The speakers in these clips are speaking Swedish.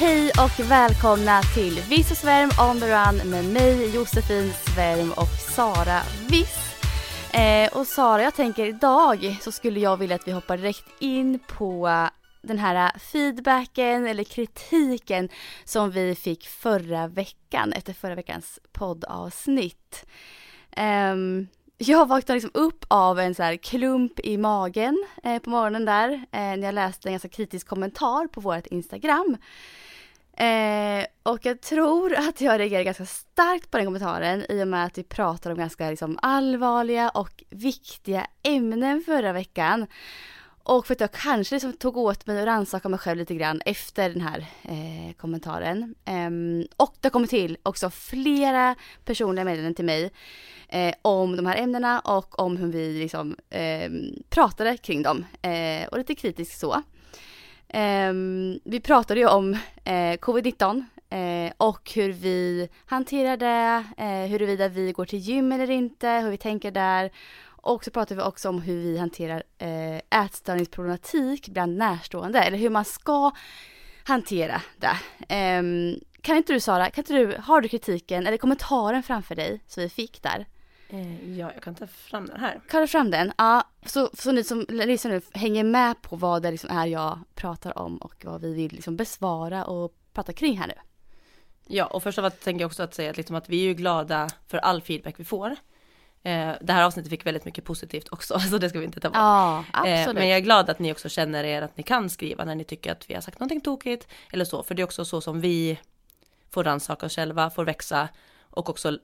Hej och välkomna till Viss och Svärm on the run med mig Josefin Svärm och Sara Viss. Eh, och Sara, jag tänker idag så skulle jag vilja att vi hoppar direkt in på den här feedbacken eller kritiken som vi fick förra veckan efter förra veckans poddavsnitt. Eh, jag vaknade liksom upp av en så här klump i magen eh, på morgonen där eh, när jag läste en ganska kritisk kommentar på vårt Instagram. Eh, och jag tror att jag reagerar ganska starkt på den kommentaren i och med att vi pratade om ganska liksom, allvarliga och viktiga ämnen förra veckan. Och för att jag kanske liksom tog åt mig och rannsakade mig själv lite grann efter den här eh, kommentaren. Eh, och det kommer till också flera personliga meddelanden till mig eh, om de här ämnena och om hur vi liksom ehm, pratade kring dem. Eh, och lite kritiskt så. Ehm, vi pratade ju om eh, covid-19 eh, och hur vi hanterar det, eh, huruvida vi går till gym eller inte, hur vi tänker där. Och så pratade vi också om hur vi hanterar eh, ätstörningsproblematik bland närstående, eller hur man ska hantera det. Ehm, kan inte du Sara, kan inte du, har du kritiken eller kommentaren framför dig som vi fick där? Eh, ja, jag kan ta fram den här. Kan du fram den? Ja, så, så ni som lyssnar nu hänger med på vad det liksom är jag pratar om och vad vi vill liksom besvara och prata kring här nu. Ja, och först av allt tänker jag också att säga att, liksom att vi är ju glada för all feedback vi får. Eh, det här avsnittet fick väldigt mycket positivt också, så det ska vi inte ta bort. Ja, absolut. Eh, men jag är glad att ni också känner er att ni kan skriva när ni tycker att vi har sagt någonting tokigt eller så, för det är också så som vi får rannsaka oss själva, får växa och också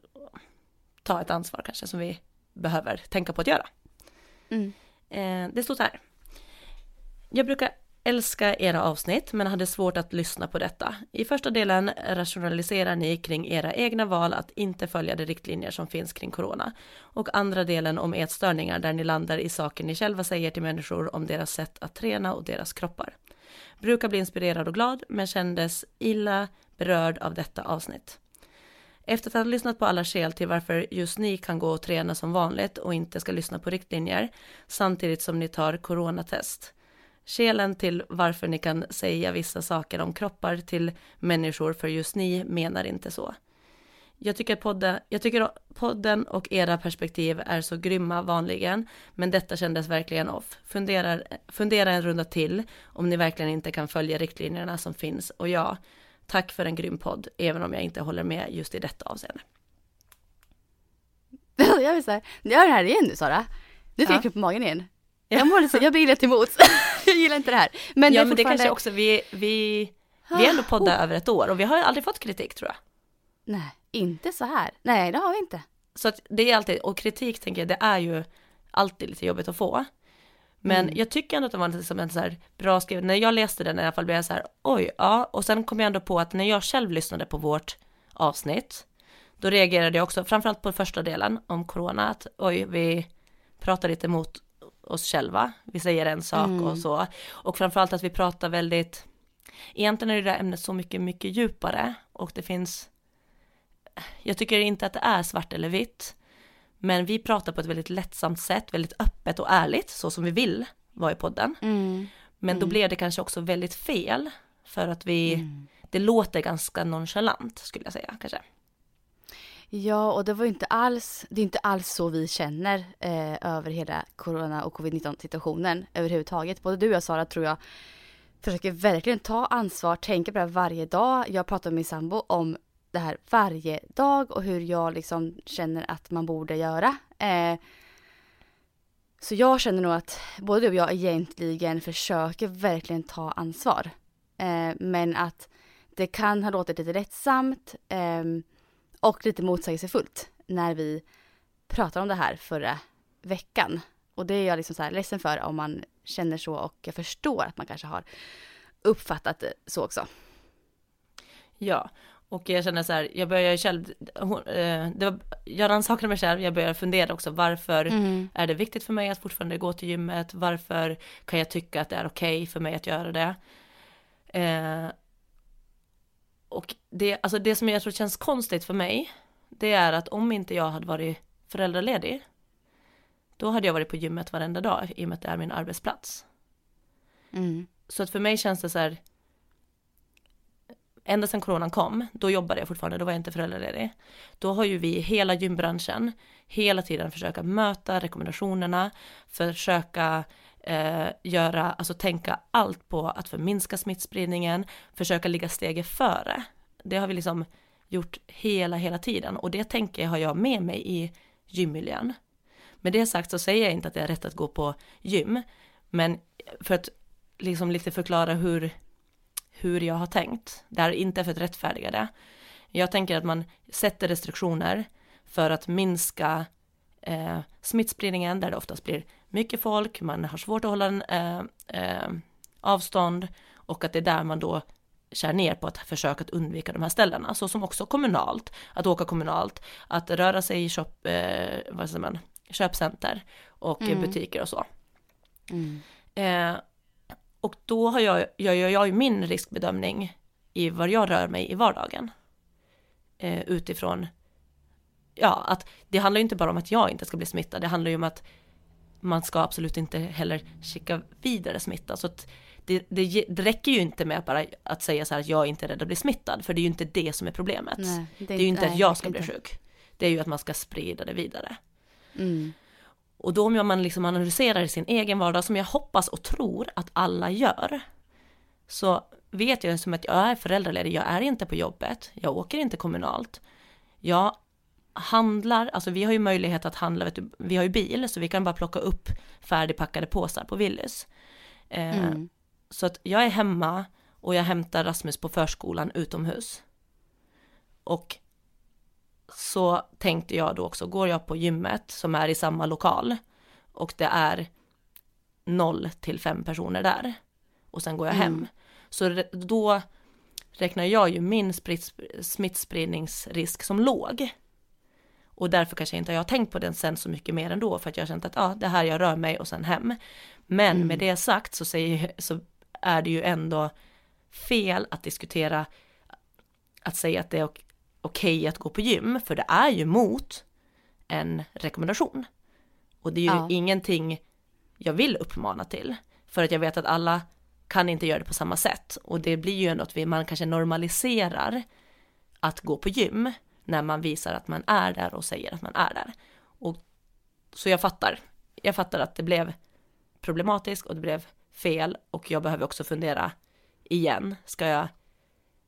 ta ett ansvar kanske som vi behöver tänka på att göra. Mm. Eh, det står så här. Jag brukar älska era avsnitt men hade svårt att lyssna på detta. I första delen rationaliserar ni kring era egna val att inte följa de riktlinjer som finns kring corona. Och andra delen om ätstörningar där ni landar i saker ni själva säger till människor om deras sätt att träna och deras kroppar. Brukar bli inspirerad och glad men kändes illa berörd av detta avsnitt. Efter att ha lyssnat på alla skäl till varför just ni kan gå och träna som vanligt och inte ska lyssna på riktlinjer samtidigt som ni tar coronatest. Skälen till varför ni kan säga vissa saker om kroppar till människor för just ni menar inte så. Jag tycker, podden, jag tycker podden och era perspektiv är så grymma vanligen, men detta kändes verkligen off. Fundera, fundera en runda till om ni verkligen inte kan följa riktlinjerna som finns och ja, Tack för en grym podd, även om jag inte håller med just i detta avseende. jag vill säga, gör det här igen nu Sara. Nu fick jag på magen igen. Jag mår lite, jag blir lite emot. jag gillar inte det här. Men ja, det men det kanske också, vi, vi, vi har ändå poddat oh. över ett år och vi har aldrig fått kritik tror jag. Nej, inte så här. Nej, det har vi inte. Så att det är alltid, och kritik tänker jag, det är ju alltid lite jobbigt att få. Men mm. jag tycker ändå att det var liksom en så här bra skriven, när jag läste den i alla fall blev jag så här, oj, ja, och sen kom jag ändå på att när jag själv lyssnade på vårt avsnitt, då reagerade jag också, framförallt på första delen om corona, att oj, vi pratar lite mot oss själva, vi säger en sak mm. och så, och framförallt att vi pratar väldigt, egentligen är det där ämnet så mycket, mycket djupare och det finns, jag tycker inte att det är svart eller vitt, men vi pratar på ett väldigt lättsamt sätt, väldigt öppet och ärligt, så som vi vill vara i podden. Mm. Men då mm. blev det kanske också väldigt fel, för att vi, mm. det låter ganska nonchalant skulle jag säga kanske. Ja, och det var inte alls, det är inte alls så vi känner eh, över hela corona och covid-19 situationen överhuvudtaget. Både du och jag Sara tror jag försöker verkligen ta ansvar, tänker på det här varje dag. Jag pratar med min sambo om det här varje dag och hur jag liksom känner att man borde göra. Eh, så jag känner nog att både du och jag egentligen försöker verkligen ta ansvar. Eh, men att det kan ha låtit lite lättsamt eh, och lite motsägelsefullt när vi pratade om det här förra veckan. Och det är jag liksom så här ledsen för om man känner så och jag förstår att man kanske har uppfattat det så också. Ja, och jag känner så här, jag börjar själv, eh, det var, jag rannsakade mig själv, jag började fundera också varför mm. är det viktigt för mig att fortfarande gå till gymmet, varför kan jag tycka att det är okej okay för mig att göra det. Eh, och det, alltså det som jag tror känns konstigt för mig, det är att om inte jag hade varit föräldraledig, då hade jag varit på gymmet varenda dag i och med att det är min arbetsplats. Mm. Så att för mig känns det så här, ända sedan coronan kom, då jobbade jag fortfarande, då var jag inte föräldraledig. Då har ju vi, hela gymbranschen, hela tiden försöka möta rekommendationerna, försöka eh, göra, alltså tänka allt på att förminska smittspridningen, försöka ligga steget före. Det har vi liksom gjort hela, hela tiden och det tänker jag har jag med mig i gymmiljön. Med det sagt så säger jag inte att det är rätt att gå på gym, men för att liksom lite förklara hur, hur jag har tänkt. Det är inte för att rättfärdiga det. Jag tänker att man sätter restriktioner för att minska eh, smittspridningen där det oftast blir mycket folk, man har svårt att hålla en eh, eh, avstånd och att det är där man då kär ner på att försöka att undvika de här ställena, så som också kommunalt, att åka kommunalt, att röra sig i shop, eh, vad säger man, köpcenter och mm. butiker och så. Mm. Eh, och då har jag, gör jag, jag ju min riskbedömning i var jag rör mig i vardagen. Eh, utifrån, ja, att det handlar ju inte bara om att jag inte ska bli smittad, det handlar ju om att man ska absolut inte heller skicka vidare smitta. Så att det, det, det räcker ju inte med att bara att säga så här att jag är inte är rädd att bli smittad, för det är ju inte det som är problemet. Nej, det, det, är ju inte nej, att jag ska bli inte. sjuk. Det är ju att man ska sprida det vidare. Mm. Och då om man liksom analyserar sin egen vardag, som jag hoppas och tror att alla gör, så vet jag som att jag är föräldraledig, jag är inte på jobbet, jag åker inte kommunalt. Jag handlar, alltså vi har ju möjlighet att handla, du, vi har ju bil, så vi kan bara plocka upp färdigpackade påsar på Willys. Eh, mm. Så att jag är hemma och jag hämtar Rasmus på förskolan utomhus. Och så tänkte jag då också, går jag på gymmet som är i samma lokal och det är noll till fem personer där och sen går jag hem. Mm. Så då räknar jag ju min smittspridningsrisk som låg. Och därför kanske inte jag har tänkt på den sen så mycket mer ändå för att jag har känt att ja, det här jag rör mig och sen hem. Men mm. med det sagt så, säger, så är det ju ändå fel att diskutera att säga att det är okej okay att gå på gym, för det är ju mot en rekommendation. Och det är ju ja. ingenting jag vill uppmana till, för att jag vet att alla kan inte göra det på samma sätt. Och det blir ju ändå att vi, man kanske normaliserar att gå på gym när man visar att man är där och säger att man är där. Och, så jag fattar. Jag fattar att det blev problematiskt och det blev fel och jag behöver också fundera igen. Ska jag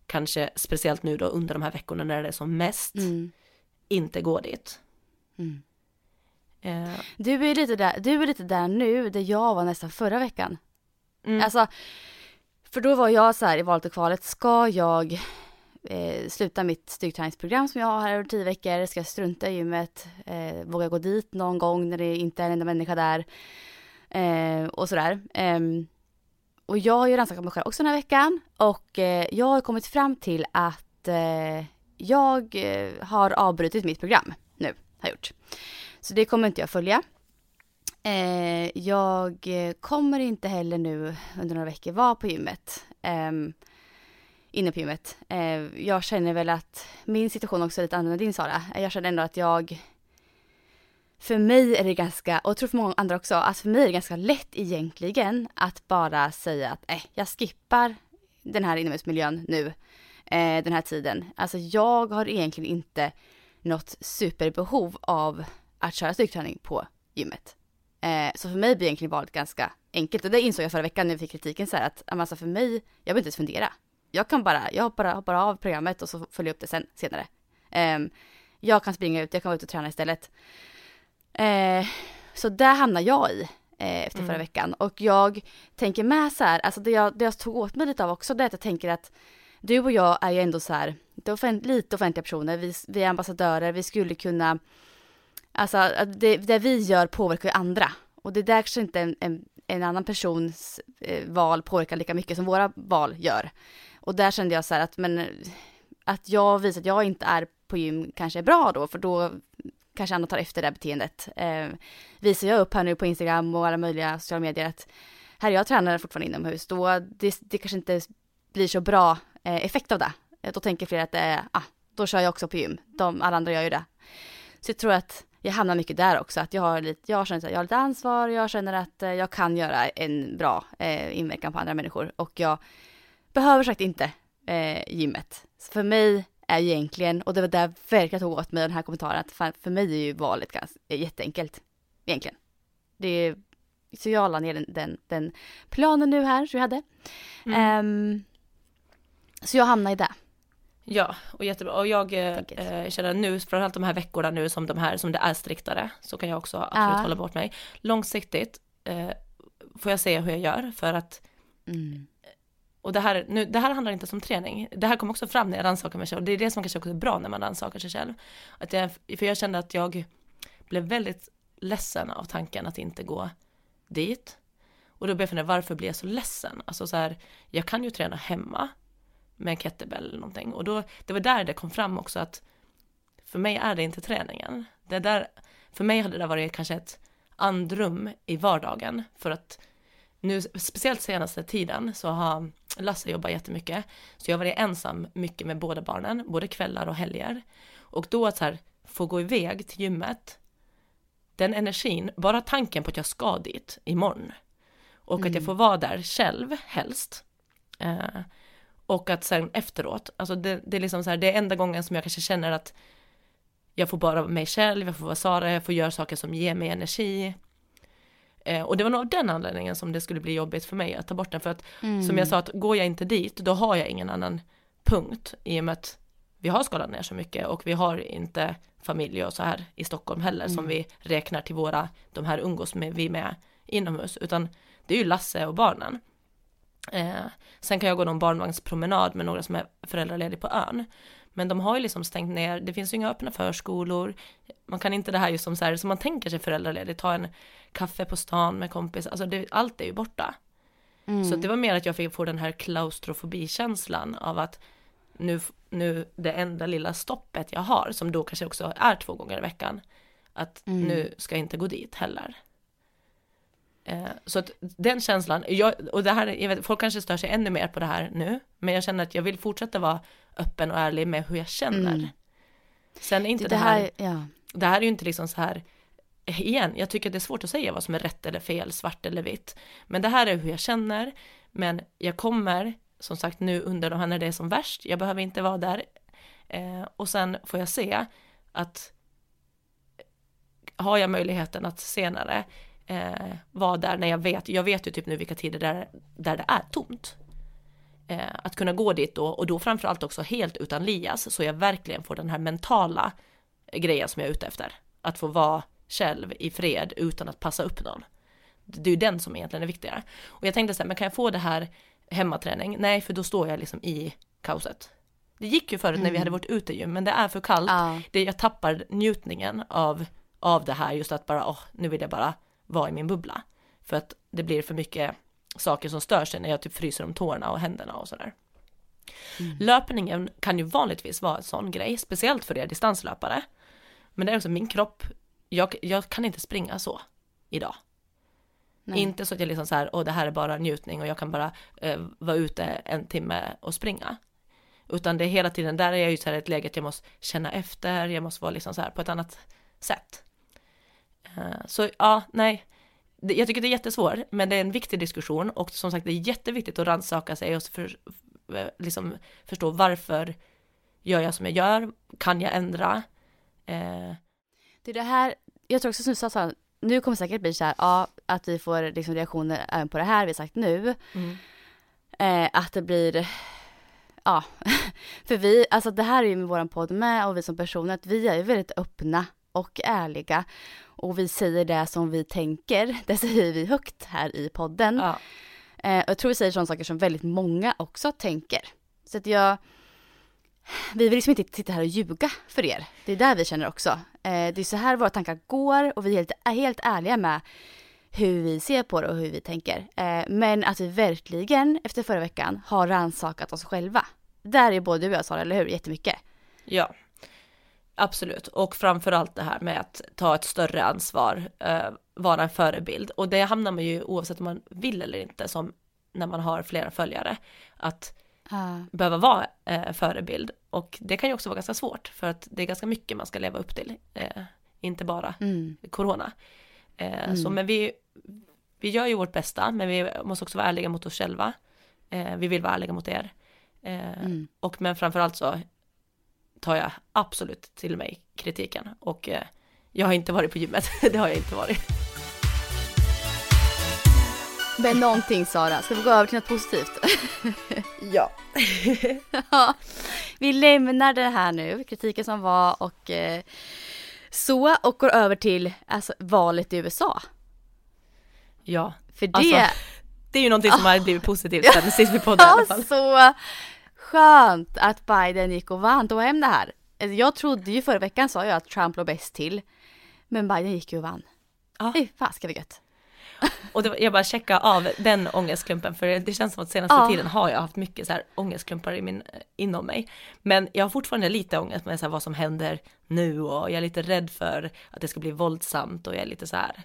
kanske speciellt nu då under de här veckorna när det är som mest, mm. inte gå dit. Mm. Uh. Du, är lite där, du är lite där nu, där jag var nästan förra veckan. Mm. Alltså, för då var jag så här i valet och kvalet, ska jag eh, sluta mitt styrketräningsprogram som jag har här över tio veckor, ska jag strunta i gymmet, eh, våga gå dit någon gång när det inte är en enda människa där eh, och sådär. Um, och jag har ju rannsakat mig själv också den här veckan och eh, jag har kommit fram till att eh, jag eh, har avbrutit mitt program nu, har gjort. Så det kommer inte jag följa. Eh, jag eh, kommer inte heller nu under några veckor vara på gymmet. Eh, inne på gymmet. Eh, jag känner väl att min situation också är lite annorlunda än din Sara. Jag känner ändå att jag för mig är det ganska, och jag tror för många andra också, att för mig är det ganska lätt egentligen att bara säga att eh, jag skippar den här inomhusmiljön nu, eh, den här tiden. Alltså jag har egentligen inte något superbehov av att köra styrketräning på gymmet. Eh, så för mig blir egentligen valet ganska enkelt och det insåg jag förra veckan när vi fick kritiken så här att alltså för mig, jag behöver inte ens fundera. Jag kan bara, jag hoppar, hoppar av programmet och så följer jag upp det sen, senare. Eh, jag kan springa ut, jag kan vara ute och träna istället. Eh, så där hamnar jag i eh, efter mm. förra veckan. Och jag tänker med så här, alltså det jag, det jag tog åt mig lite av också, det är att jag tänker att du och jag är ju ändå så här, offent, lite offentliga personer, vi, vi är ambassadörer, vi skulle kunna Alltså det, det vi gör påverkar ju andra. Och det där kanske inte en, en, en annan persons eh, val påverkar lika mycket som våra val gör. Och där kände jag så här att, men att jag visar att jag inte är på gym kanske är bra då, för då kanske andra tar efter det här beteendet. Eh, visar jag upp här nu på Instagram och alla möjliga sociala medier att här är jag tränare fortfarande inomhus, då det, det kanske inte blir så bra eh, effekt av det. Eh, då tänker fler att eh, ah, då kör jag också på gym, De, alla andra gör ju det. Så jag tror att jag hamnar mycket där också, att jag har lite, jag känner att jag har lite ansvar, jag känner att eh, jag kan göra en bra eh, inverkan på andra människor och jag behöver sagt inte eh, gymmet. Så för mig är egentligen, och det var där verkligen tog åt mig den här kommentaren, att för, för mig är ju valet ganska jätteenkelt, egentligen. Det är, så jag la ner den, den, den planen nu här som jag hade. Mm. Um, så jag hamnar i det. Ja, och jättebra. Och jag eh, känner nu, framförallt de här veckorna nu som de här, som det är striktare, så kan jag också absolut ja. hålla bort mig. Långsiktigt eh, får jag se hur jag gör för att mm. Och det här, nu, det här handlar inte om träning. Det här kom också fram när jag rannsakade mig själv. Det är det som kanske också är bra när man rannsakar sig själv. Att jag, för jag kände att jag blev väldigt ledsen av tanken att inte gå dit. Och då började jag fundera, varför blir jag så ledsen? Alltså så här, jag kan ju träna hemma med en kettlebell eller någonting. Och då, det var där det kom fram också att för mig är det inte träningen. Det där, för mig hade det varit kanske ett andrum i vardagen för att nu, speciellt senaste tiden så har Lasse jobbat jättemycket. Så jag har varit ensam mycket med båda barnen, både kvällar och helger. Och då att så här, få gå iväg till gymmet, den energin, bara tanken på att jag ska dit imorgon. Och mm. att jag mm. får vara där själv helst. Eh, och att sen efteråt, alltså det, det är liksom så här, det är enda gången som jag kanske känner att jag får bara vara mig själv, jag får vara Sara, jag får göra saker som ger mig energi. Eh, och det var nog av den anledningen som det skulle bli jobbigt för mig att ta bort den, för att mm. som jag sa, att går jag inte dit, då har jag ingen annan punkt i och med att vi har skalat ner så mycket och vi har inte familj och så här i Stockholm heller mm. som vi räknar till våra, de här umgås med, vi med inomhus, utan det är ju Lasse och barnen. Eh, sen kan jag gå någon barnvagnspromenad med några som är föräldralediga på ön. Men de har ju liksom stängt ner, det finns ju inga öppna förskolor. Man kan inte det här just som så här, som man tänker sig föräldraledig, ta en kaffe på stan med kompis, alltså det, allt är ju borta. Mm. Så det var mer att jag fick få den här klaustrofobikänslan av att nu, nu det enda lilla stoppet jag har, som då kanske också är två gånger i veckan, att mm. nu ska jag inte gå dit heller. Eh, så att den känslan, jag, och det här, jag vet, folk kanske stör sig ännu mer på det här nu, men jag känner att jag vill fortsätta vara öppen och ärlig med hur jag känner. Mm. Sen är inte det, det här, ja. det här är ju inte liksom så här, igen, jag tycker att det är svårt att säga vad som är rätt eller fel, svart eller vitt. Men det här är hur jag känner, men jag kommer, som sagt nu under de här när det är som värst, jag behöver inte vara där. Eh, och sen får jag se att har jag möjligheten att senare eh, vara där när jag vet, jag vet ju typ nu vilka tider där, där det är tomt. Eh, att kunna gå dit då och då framförallt också helt utan Lias så jag verkligen får den här mentala grejen som jag är ute efter. Att få vara själv i fred utan att passa upp någon. Det är ju den som egentligen är viktigare. Och jag tänkte så här, men kan jag få det här hemmaträning? Nej, för då står jag liksom i kaoset. Det gick ju förut mm. när vi hade mm. varit ute ju, men det är för kallt. Ja. Det, jag tappar njutningen av, av det här, just att bara, åh, nu vill jag bara vara i min bubbla. För att det blir för mycket saker som stör sig när jag typ fryser om tårna och händerna och sådär. Mm. Löpningen kan ju vanligtvis vara en sån grej, speciellt för er distanslöpare. Men det är också min kropp, jag, jag kan inte springa så idag. Nej. Inte så att jag liksom så här, åh det här är bara njutning och jag kan bara eh, vara ute en timme och springa. Utan det är hela tiden, där är jag ju så här ett läge att jag måste känna efter, jag måste vara liksom så här på ett annat sätt. Eh, så ja, nej, jag tycker det är jättesvårt, men det är en viktig diskussion och som sagt det är jätteviktigt att rannsaka sig och för, liksom förstå varför gör jag som jag gör, kan jag ändra? Eh. Det är det här, jag tror också som du sa, nu kommer det säkert bli så här, ja, att vi får liksom reaktioner även på det här vi sagt nu. Mm. Eh, att det blir, ja, för vi, alltså det här är ju med våran podd med och vi som personer, att vi är ju väldigt öppna och ärliga och vi säger det som vi tänker, det säger vi högt här i podden. Ja. Eh, och jag tror vi säger sådana saker som väldigt många också tänker. Så att jag, vi vill liksom inte sitta här och ljuga för er. Det är där vi känner också. Eh, det är så här våra tankar går och vi är helt, är helt ärliga med hur vi ser på det och hur vi tänker. Eh, men att vi verkligen efter förra veckan har rannsakat oss själva. Där är både du och jag Sara, eller hur? Jättemycket. Ja, absolut. Och framförallt det här med att ta ett större ansvar, eh, vara en förebild. Och det hamnar man ju oavsett om man vill eller inte, som när man har flera följare, att Ah. behöva vara eh, förebild. Och det kan ju också vara ganska svårt, för att det är ganska mycket man ska leva upp till, eh, inte bara Mm. corona. Eh, Mm. Så men vi, vi gör ju vårt bästa, men vi måste också vara ärliga mot oss själva. Eh, vi vill vara ärliga mot er. Eh, Mm. Och men framförallt så tar jag absolut till mig kritiken. Och eh, jag har inte varit på gymmet, det har jag inte varit. Men någonting Sara, ska vi gå över till något positivt? Ja. Ja, vi lämnar det här nu, kritiken som var och eh, så och går över till alltså, valet i USA. Ja, För det Alltså, det är ju någonting som har blivit positivt sen sist vi poddade i alla fall. så skönt att Biden gick och vann, tog hem det här. Alltså, Jag trodde ju förra veckan sa jag att Trump låg bäst till. Men Biden gick ju och vann. Ja. Fy fasiken vad gött. Och var- jag bara checka av den ångestklumpen för det känns som att senaste Ja. tiden har jag haft mycket så här ångestklumpar i min, inom mig. Men jag har fortfarande lite ångest med så här vad som händer nu och jag är lite rädd för att det ska bli våldsamt och jag är lite så här.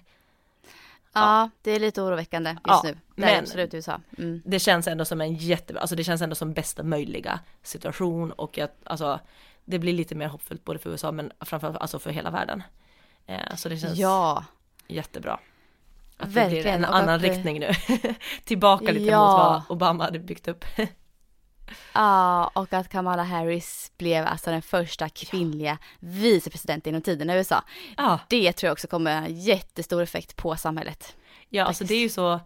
Ja, det är lite oroväckande just Ja, nu. Det men- absolut USA. Mm. Det känns ändå som en jättebra, alltså det känns ändå som bästa möjliga situation och att alltså det blir lite mer hoppfullt både för USA men framförallt alltså för hela världen. Eh, så det känns Ja, jättebra. Att det blir Verkligen, en annan att det- riktning nu. Tillbaka lite Ja. mot vad Obama hade byggt upp. ja, och att Kamala Harris blev alltså den första kvinnliga vicepresidenten genom tiden i USA. Ja, Det tror jag också kommer ha jättestor effekt på samhället. ja alltså det är ju så,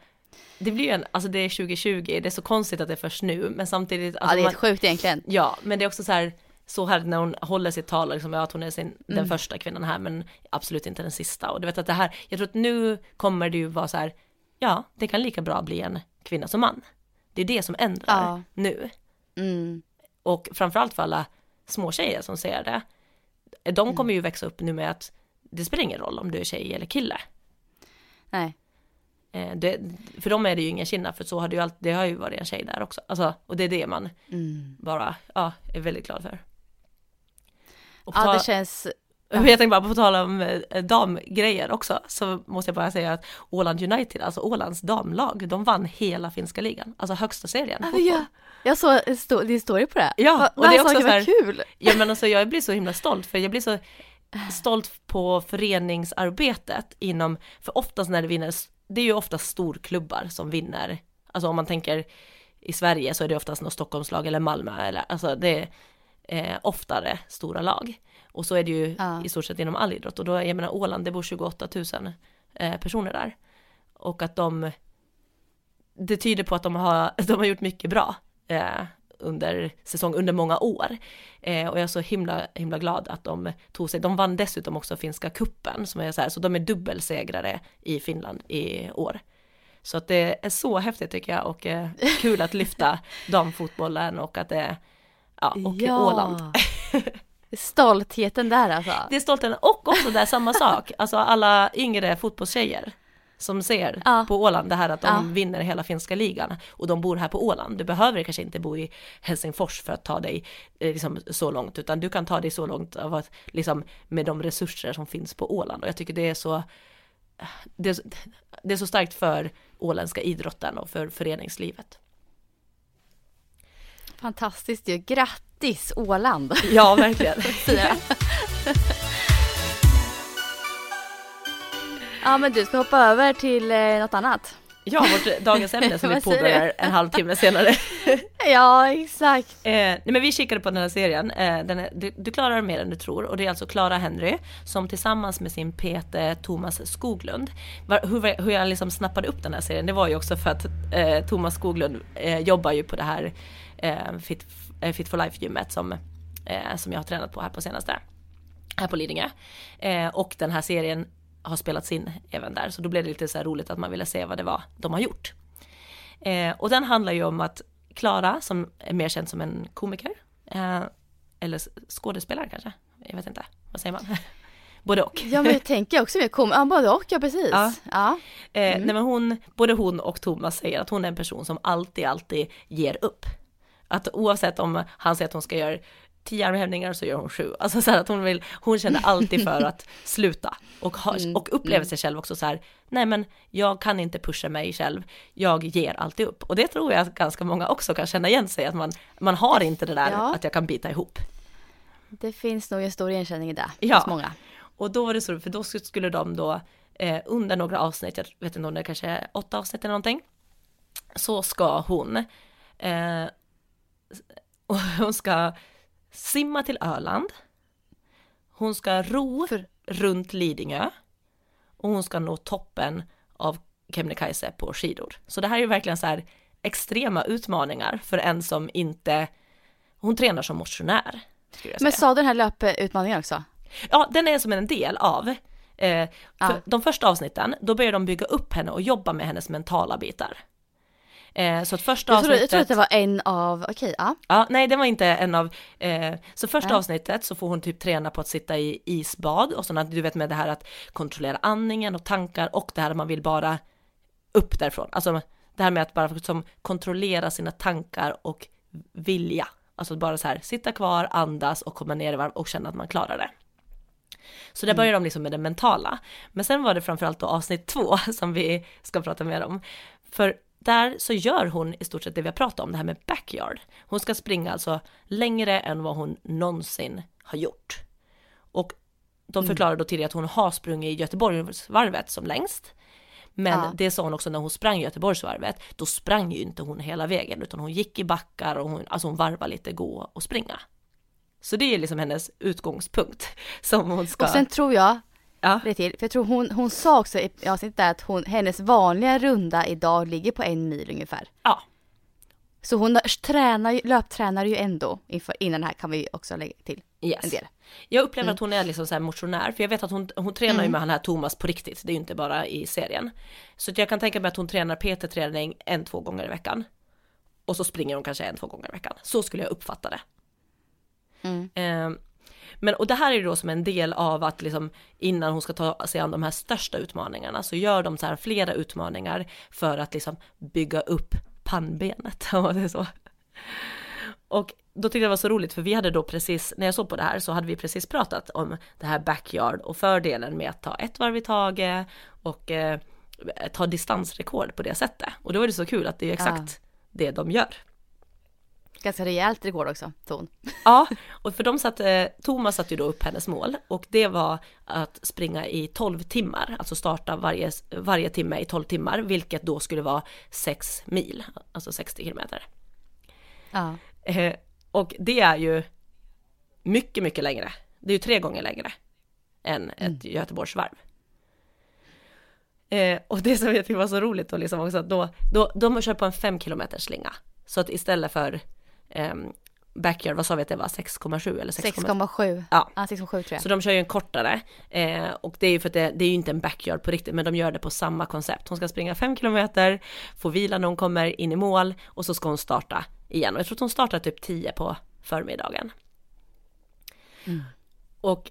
det blir ju en, alltså det är 2020, det är så konstigt att det är först nu, men samtidigt, Ja, alltså det är man, sjukt egentligen. ja, men det är också så här, så här när hon håller sitt tal, liksom, ja, att hon är sin, den Mm. första kvinnan här, men absolut inte den sista. Och du vet att det här, jag tror att nu kommer det ju vara så här, ja, det kan lika bra bli en kvinna som man. Det är det som ändrar Ja. nu. Mm. Och framförallt för alla små tjejer som ser det. De kommer ju växa upp nu med att det spelar ingen roll om du är tjej eller kille. Nej. Eh, det, för dem är det ju ingen skillnad för så har det ju alltid, det har ju varit en tjej där också. Alltså, och det är det man Mm. bara, ja, är väldigt glad för. Och Ja, det känns... jag tänkte bara på tal om eh, damgrejer också, så måste jag bara säga att Åland United, alltså Ålands damlag, de vann hela finska ligan, alltså högsta serien. Ja, ja. Jag såg sto- din story på det. Ja, Va- och det är också så här- kul. Ja men alltså jag blir så himla stolt för jag blir så stolt på föreningsarbetet inom, för oftast när det vinner, det är ju oftast storklubbar som vinner, alltså om man tänker i Sverige så är det oftast något Stockholmslag eller Malmö eller alltså det eh, oftare stora lag. Och så är det ju Ja. i stort sett inom all idrott och då, jag menar Åland, det bor 28 000 eh, personer där. Och att de, det tyder på att de har, de har gjort mycket bra eh, under säsong, under många år. Eh, och jag är så himla, himla glad att de tog sig, de vann dessutom också finska kuppen som är så här, så de är dubbelsegrare i Finland i år. Så att det är så häftigt tycker jag och eh, kul att lyfta damfotbollen och att det, ja, och Åland. Stoltheten där alltså. Det är stoltheten och också där samma sak, alltså alla yngre fotbollstjejer som ser Ja. på Åland det här att de Ja. vinner hela finska ligan och de bor här på Åland. Du behöver kanske inte bo i Helsingfors för att ta dig eh, liksom, så långt utan du kan ta dig så långt av att, liksom, med de resurser som finns på Åland och jag tycker det är så det är, det är så starkt för åländska idrotten och för föreningslivet. Fantastiskt ju. Grattis Åland. Ja, verkligen. Ja men du ska hoppa över till eh, något annat. Ja, vårt dagens ämne som vi påbörjar en halvtimme senare. Ja exakt. Eh, nej men vi kikade på den här serien, eh, den är, du, du klarar mer än du tror och det är alltså Clara Henry som tillsammans med sin PT Thomas Skoglund, var, hur, hur jag liksom snappade upp den här serien det var ju också för att eh, Thomas Skoglund eh, jobbar ju på det här eh, Fit, eh, Fit for Life gymmet som, som jag har tränat på här på senaste, här på Lidingö. Eh, och den här serien har spelats in även där så då blev det lite så här roligt att man ville se vad det var de har gjort. Eh, och den handlar ju om att Klara, som är mer känd som en komiker, eh, eller skådespelare kanske, jag vet inte, vad säger man? Både och. Ja men jag tänker också mer kom, ja både och, ja precis. Ja. Ja. Eh, Mm. nej men hon, både hon och Thomas säger att hon är en person som alltid, alltid ger upp. Att oavsett om han säger att hon ska göra tio armhävningar så gör hon sju. Alltså så här att hon vill, hon känner alltid för att sluta. Och, ha, Mm, och upplever sig själv också så här, nej men jag kan inte pusha mig själv, jag ger alltid upp. Och det tror jag att ganska många också kan känna igen sig, att man, man har inte det där Ja. att jag kan bita ihop. Det finns nog en stor igenkänning i det Ja. hos många. Och då var det så, för då skulle de då eh, under några avsnitt, jag vet inte om det kanske är åtta avsnitt eller någonting, så ska hon, eh, hon ska simma till Öland, hon ska ro För- runt Lidingö och hon ska nå toppen av Kebnekaise på skidor. Så det här är ju verkligen så här extrema utmaningar för en som inte, hon tränar som motionär. Men sa du den här löputmaningen också? Ja, den är som en del av. Eh, för Ja. De första avsnitten, då börjar de bygga upp henne och jobba med hennes mentala bitar. Eh, så att första Jag trodde, avsnittet... jag trodde att det var en av, okej ja. Ja, nej, det var inte en av... Eh, så första Nej. avsnittet så får hon typ träna på att sitta i isbad och sådana, du vet med det här att kontrollera andningen och tankar och det här att man vill bara upp därifrån. Alltså det här med att bara som kontrollera sina tankar och vilja. Alltså bara så här sitta kvar, andas och komma ner i varv och känna att man klarar det. Så där börjar de liksom med det mentala. Men sen var det framförallt då avsnitt två som vi ska prata mer om. För där så gör hon i stort sett det vi har pratat om, det här med backyard. Hon ska springa alltså längre än vad hon någonsin har gjort. Och de förklarar då tidigare att hon har sprungit Göteborgsvarvet som längst. Men Ja. det sa hon också när hon sprang Göteborgsvarvet, då sprang ju inte hon hela vägen utan hon gick i backar och hon, alltså hon varvade lite gå och springa. Så det är liksom hennes utgångspunkt som hon ska... Och sen tror jag, ja, det till, för jag tror hon, hon sa också i avsnittet där att hon, hennes vanliga runda idag ligger på en mil ungefär. ja, Så hon tränar, löptränar ju ändå inför, innan det här kan vi också lägga till yes. en del. Jag upplever att hon är liksom så motionär, för jag vet att hon, hon tränar ju med han här Thomas på riktigt, det är ju inte bara i serien. Så jag kan tänka mig att hon tränar PT-träning en, två gånger i veckan. Och så springer hon kanske en, två gånger i veckan. Så skulle jag uppfatta det. Mm. Eh, men och det här är ju då som en del av att liksom innan hon ska ta sig an de här största utmaningarna så gör de så här flera utmaningar för att liksom bygga upp pannbenet, om så. Och då tyckte jag det var så roligt för vi hade då precis, när jag såg på det här så hade vi precis pratat om det här backyard och fördelen med att ta ett varv i taget och eh, ta distansrekord på det sättet. Och då var det så kul att det är exakt det de gör. Ganska rejält rekord också, ton. Ja, och för de satte, Thomas satte ju då upp hennes mål och det var att springa i 12 timmar, alltså starta varje, varje timme i 12 timmar, vilket då skulle vara 6 mil, alltså 60 kilometer. Ja. Eh, och det är ju mycket, mycket längre. Det är ju tre gånger längre än ett Göteborgsvarv. Eh, och det som jag tycker var så roligt då liksom också att då, då, de kör på en 5 kilometers slinga. Så att istället för ehm, backyard, vad sa vi att det var, 6,7 eller 6,7? 6,7. Ja. Ja, 6,7 tror jag. Så de kör ju en kortare eh, och det är ju för att det, det är ju inte en backyard på riktigt men de gör det på samma koncept. Hon ska springa 5 kilometer, få vila när hon kommer in i mål och så ska hon starta igen. Och jag tror att hon startar typ 10 på förmiddagen. Och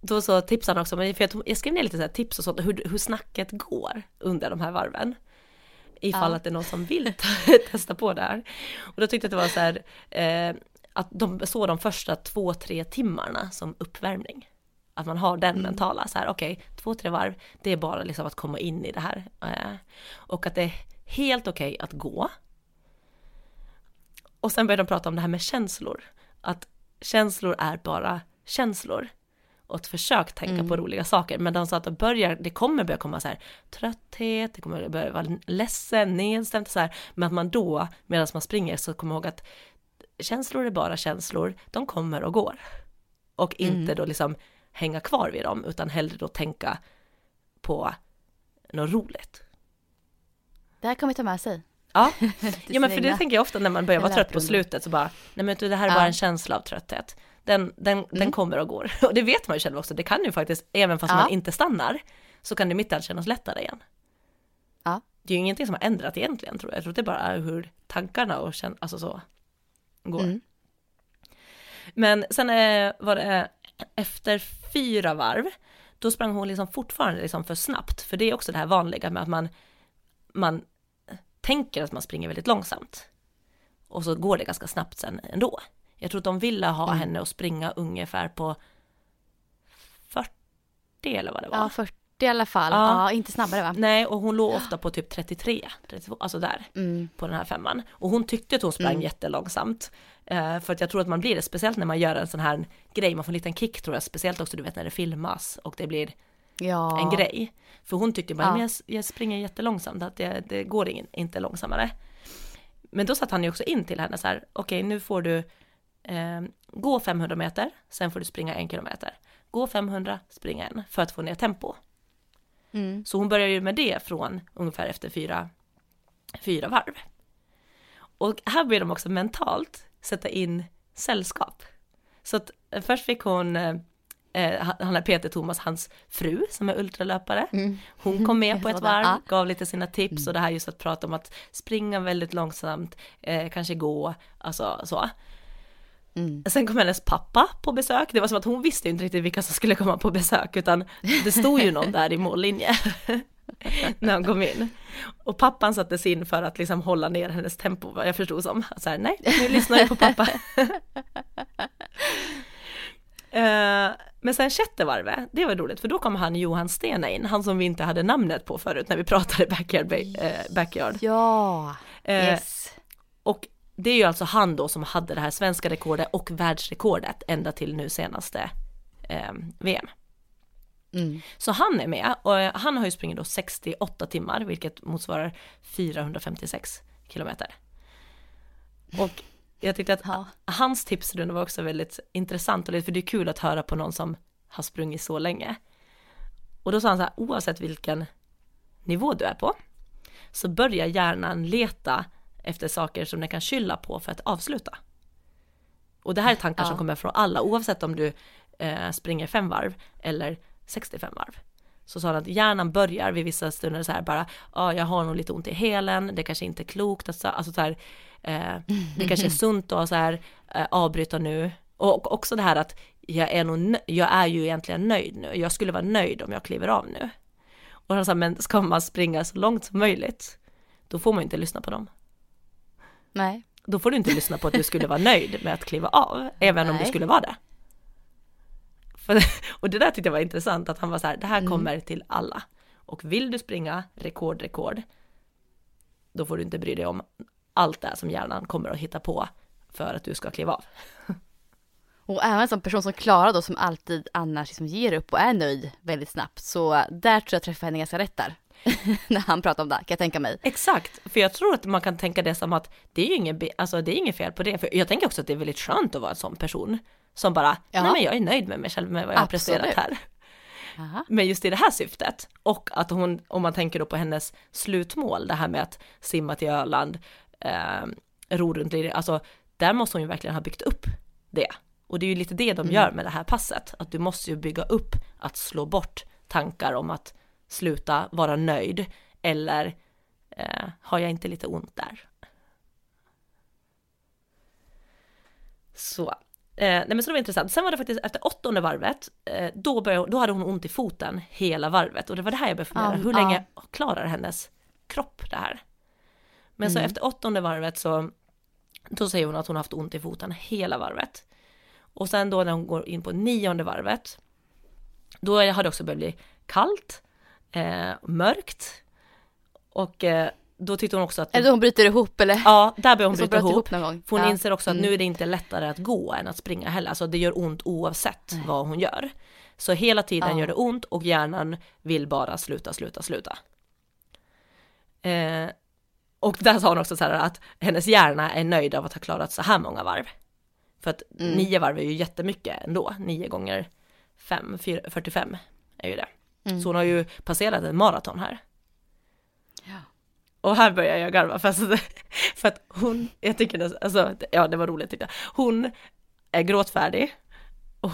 då så tipsade han också, för jag, skrev ner lite så tips och sånt, hur, hur snacket går under de här varven. Ifall Ja. att det är någon som vill ta- testa på det här. Och då tyckte jag att det var så här, eh, att de såg de första två, tre timmarna som uppvärmning. Att man har den mentala, så här okej, två, tre varv, det är bara liksom att komma in i det här. Eh, och att det är helt okej att gå. Och sen började de prata om det här med känslor. Att känslor är bara känslor. Och ett försök tänka på roliga saker. Men de sa att det, börjar, det kommer börja komma så här trötthet, det kommer börja vara ledsen, nedstämt så här. Men att man då, medan man springer, så kommer ihåg att känslor är bara känslor, de kommer och går. Och inte då liksom hänga kvar vid dem, utan hellre då tänka på något roligt. Det här kommer vi ta med sig. Ja, ja men för det tänker jag ofta när man börjar vara trött på slutet så bara, nej men det här är Ja. bara en känsla av trötthet. Den, den, den kommer och går. Och det vet man ju själv också, det kan ju faktiskt, även fast Ja. man inte stannar, så kan det mitt i allt kännas lättare igen. Ja. Det är ju ingenting som har ändrat egentligen tror jag, jag tror det bara är hur tankarna och kän- alltså så går. Mm. Men sen eh, var det efter fyra varv, då sprang hon liksom fortfarande liksom för snabbt, för det är också det här vanliga med att man, man tänker att man springer väldigt långsamt. Och så går det ganska snabbt sen ändå. Jag tror att de ville ha Mm. henne att springa ungefär på 40 eller vad det var. Ja, 40 i alla fall. Ja. Ja, inte snabbare va? Nej, och hon låg ofta på typ 33, 32, alltså där Mm. på den här femman. Och hon tyckte att hon sprang Mm. jättelångsamt. Eh, för att jag tror att man blir det, speciellt när man gör en sån här grej, man får en liten kick tror jag, speciellt också du vet när det filmas och det blir Ja. en grej. För hon tyckte bara, Ja. men jag, jag springer jättelångsamt, att det, det går in, inte långsammare. Men då satt han ju också in till henne så här, okej nu får du eh, gå 500 meter, sen får du springa en kilometer. Gå 500, springa en, för att få ner tempo. Mm. Så hon börjar ju med det från ungefär efter fyra, fyra varv. Och här börjar de också mentalt sätta in sällskap. Så att eh, först fick hon, eh, eh, han är Peter Thomas, hans fru som är ultralöpare. Mm. Hon kom med på ett varv, gav lite sina tips och det här just att prata om att springa väldigt långsamt, eh, kanske gå, alltså så. Mm. Sen kom hennes pappa på besök, det var som att hon visste inte riktigt vilka som skulle komma på besök utan det stod ju någon där i mållinje när hon kom in. Och pappan sattes in för att liksom hålla ner hennes tempo vad jag förstod som. Så här, nej, nu lyssnar jag på pappa. Eh, Men sen sjätte varvet, det var roligt för då kom han Johan Stena in, han som vi inte hade namnet på förut när vi pratade backyard. eh, backyard. Ja. Eh, Yes. Det är ju alltså han då som hade det här svenska rekordet och världsrekordet ända till nu senaste eh, VM. Mm. Så han är med och eh, han har ju sprungit då 68 timmar vilket motsvarar 456 kilometer. Och jag tyckte att Ja. hans tipsrunda var också väldigt intressant och för det är kul att höra på någon som har sprungit så länge. Och då sa han så här, oavsett vilken nivå du är på, så börjar hjärnan leta efter saker som den kan skylla på för att avsluta. Och det här är tankar som Ja. kommer från alla, oavsett om du eh, springer fem varv eller 65 varv. Så sa han att hjärnan börjar vid vissa stunder så här bara, ja jag har nog lite ont i hälen, det kanske inte är klokt att, så- alltså så här, eh, det kanske är sunt att så här, eh, avbryta nu. Och också det här att jag är, nog, jag är ju egentligen nöjd nu, jag skulle vara nöjd om jag kliver av nu. Och han sa, men ska man springa så långt som möjligt, då får man inte lyssna på dem. Nej. Då får du inte lyssna på att du skulle vara nöjd med att kliva av, även om du Nej. skulle vara det. För, och det där tyckte jag var intressant, att han var så här, det här kommer till alla. Och vill du springa rekord, rekord, då får du inte bry dig om allt det som hjärnan kommer att hitta på för att du ska kliva av. Och även som person som Klara då som alltid annars liksom ger upp och är nöjd väldigt snabbt. Så där tror jag träffar henne ganska rätt där. När han pratar om det, kan jag tänka mig. Exakt, för jag tror att man kan tänka det som att det är ju inget, alltså det är inget fel på det, för jag tänker också att det är väldigt skönt att vara en sån person som bara, Ja. nej men jag är nöjd med mig själv med vad jag har Absolut. presterat här. Aha. Men just i det här syftet, och att hon, om man tänker då på hennes slutmål, det här med att simma till Öland, eh, ro runt, i- alltså där måste hon ju verkligen ha byggt upp det. Och det är ju lite det de gör med det här passet, att du måste ju bygga upp att slå bort tankar om att sluta vara nöjd, eller eh, har jag inte lite ont där? Så, eh, nej men så det var intressant. Sen var det faktiskt efter åttonde varvet, eh, då, började, då hade hon ont i foten hela varvet och det var det här jag började fundera, Ja, hur länge klarar hennes kropp det här? Men så Mm. efter åttonde varvet så, då säger hon att hon har haft ont i foten hela varvet. Och sen då när hon går in på nionde varvet, då har det också börjat bli kallt, eh, mörkt och eh, då tyckte hon också att, Eller då hon bryter ihop eller? ja, där börjar hon bryta bröt ihop. någon gång. För hon Ja. inser också att Mm. nu är det inte lättare att gå än att springa heller, alltså det gör ont oavsett vad hon gör. Så hela tiden Ja. gör det ont och hjärnan vill bara sluta, sluta, sluta. Eh, och där sa hon också så här att hennes hjärna är nöjd av att ha klarat så här många varv. För att Mm. nio varv är ju jättemycket ändå, nio gånger fem, fyra, 45 är ju det. Mm. Så hon har ju passerat en maraton här. Ja. Och här börjar jag garva för, alltså, för att hon, jag tycker det, alltså, ja det var roligt tyckte jag. Hon är gråtfärdig. Och